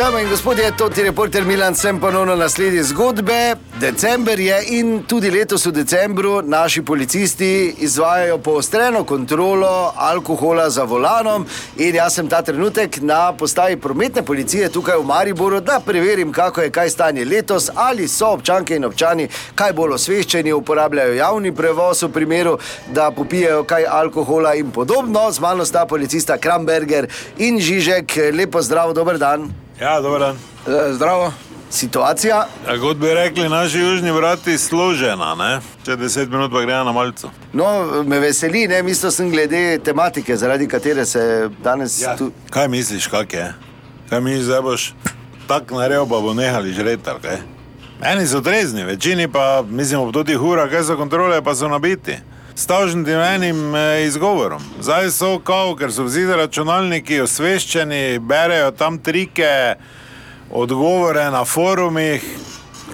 Dame in gospodje, to je reporter Milan, sem ponovno na sledi zgodbe. December je in tudi letos v decembru naši policisti izvajajo poostreno kontrolo alkohola za volanom. In jaz sem ta trenutek na postaji prometne policije tukaj v Mariboru, da preverim, kako je kaj stanje letos, ali so občanke in občani kaj bolj osveščeni, uporabljajo javni prevoz v primeru, da popijejo kaj alkohola in podobno. Z mano sta policista Kramberger in Žižek. Lepo zdrav, dober dan. Ja, dobro dan. E, Zdravo. Situacija, Ja, kot bi rekli naši južni vrati, složena, ne? Če deset minut pa grejo na malce. no, me veseli, ne, mislil sem glede tematike, zaradi katere se danes ja. tu. Kaj misliš, kak je? Kaj misliš, da boš tako naredil, pa bo nehali žreti, ali kaj? Eni so trezni, večini pa, mislim, ob totih urah, kaj so kontrole, pa so nabiti. Stavžnim enim eh, izgovorom. Zdaj so kao, ker so vsi računalniki osveščeni, berejo tam trike, odgovore na forumih,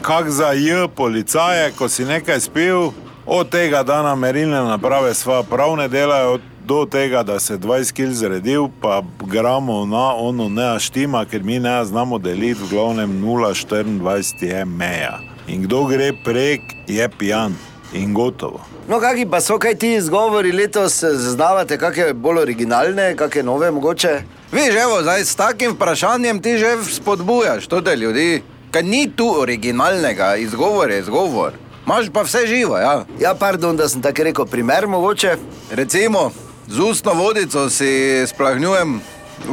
kak za J policaje, ko si nekaj spil, od tega, da na merilne naprave sva prav ne delajo, do tega, da se 20 kg zredil, pa gramo na ono ne štima, ker mi ne znamo deliti, v glavnem 0,24 je meja. In kdo gre prek, je pijan in gotovo. No, kakšni pa so kaj ti izgovori letos, zaznavate kakšne bolj originalne, kakšne nove mogoče? Veš, evo, zdaj s takim vprašanjem ti že spodbujaš to, da ljudi, kaj ni tu originalnega, izgovor je izgovor. Imaš pa vse živo, ja. Ja, pardon, da sem tako rekel, primer mogoče. Recimo, z ustno vodico si splahnjujem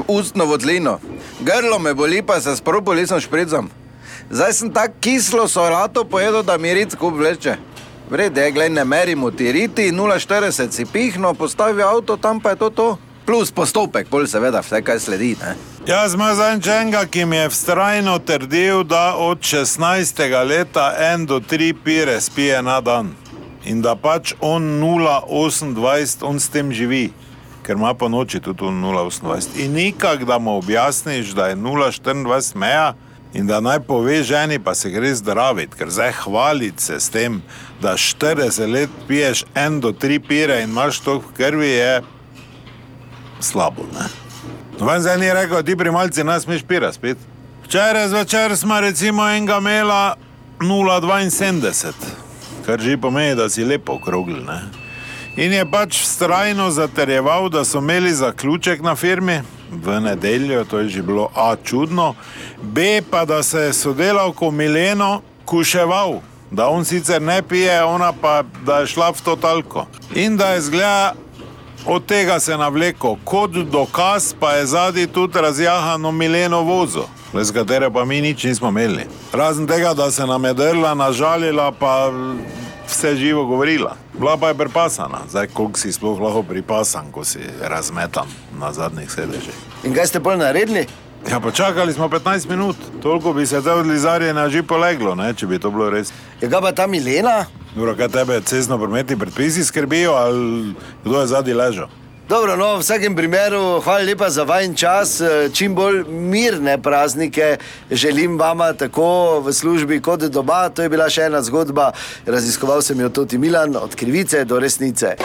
ustno vodlino, grlo me boli, pa se s propolisom špricam. Zdaj sem tako kislo solato pojedel, da mi rit kup vleče. Vrede, glej, ne merimo ti riti, 0,40 si pihno, postavi avto, tam pa je to to. Plus postopek, pol seveda, vse kaj sledi. Ne? Jaz imam zančenga, ki mi je vztrajno trdil, da od 16. leta en do tri pire spije na dan. In da pač on 0,28, on s tem živi, ker ima po noči tudi on 0,28. In nikak, da mu objasniš, da je 0,24 meja in da naj pove ženi, pa se gre zdraviti, ker zdaj hvaliti se s tem, da 40 let piješ en do tri pire in imaš to v krvi, je slabo. Ne? Noben zdaj ni rekel, ti pri malci nas smeš pira spet. Včeraj zvečer smo recimo enega imela 0,72, kar že pomeni, da si lepo okrogli. Ne? In je pač vztrajno zaterjeval, da so imeli zaključek na firmi v nedeljo, to je že bilo A čudno, B pa da se je sodelavko Mileno kuševal, da on sicer ne pije, ona pa da je šla v to talko. In da je zgleda Od tega se navleko, kot dokaz pa je zadnji tudi razjahano Mileno vozo, z katere pa mi nič nismo imeli. Razen tega, da se nam je drla, nažalila, pa vse živo govorila. Bila pa je pripasana, zdaj koliko si sploh lahko pripasan, ko si razmetan na zadnjih sedežih. In kaj ste pol naredili? Ja, pa čakali smo 15 minut, toliko bi se te odlizarje na že poleglo, ne, če bi to bilo res. Je ga pa ta Milena? Dobro, kaj tebe cestno prometni predpisi skrbijo ali kdo je zadnji ležal? Dobro, no, v vsakem primeru, hvala lepa za vajen čas, eh, čim bolj mirne praznike želim vama, tako v službi kot doma. To je bila še ena zgodba, raziskoval sem jo tudi Milan, od krivice do resnice.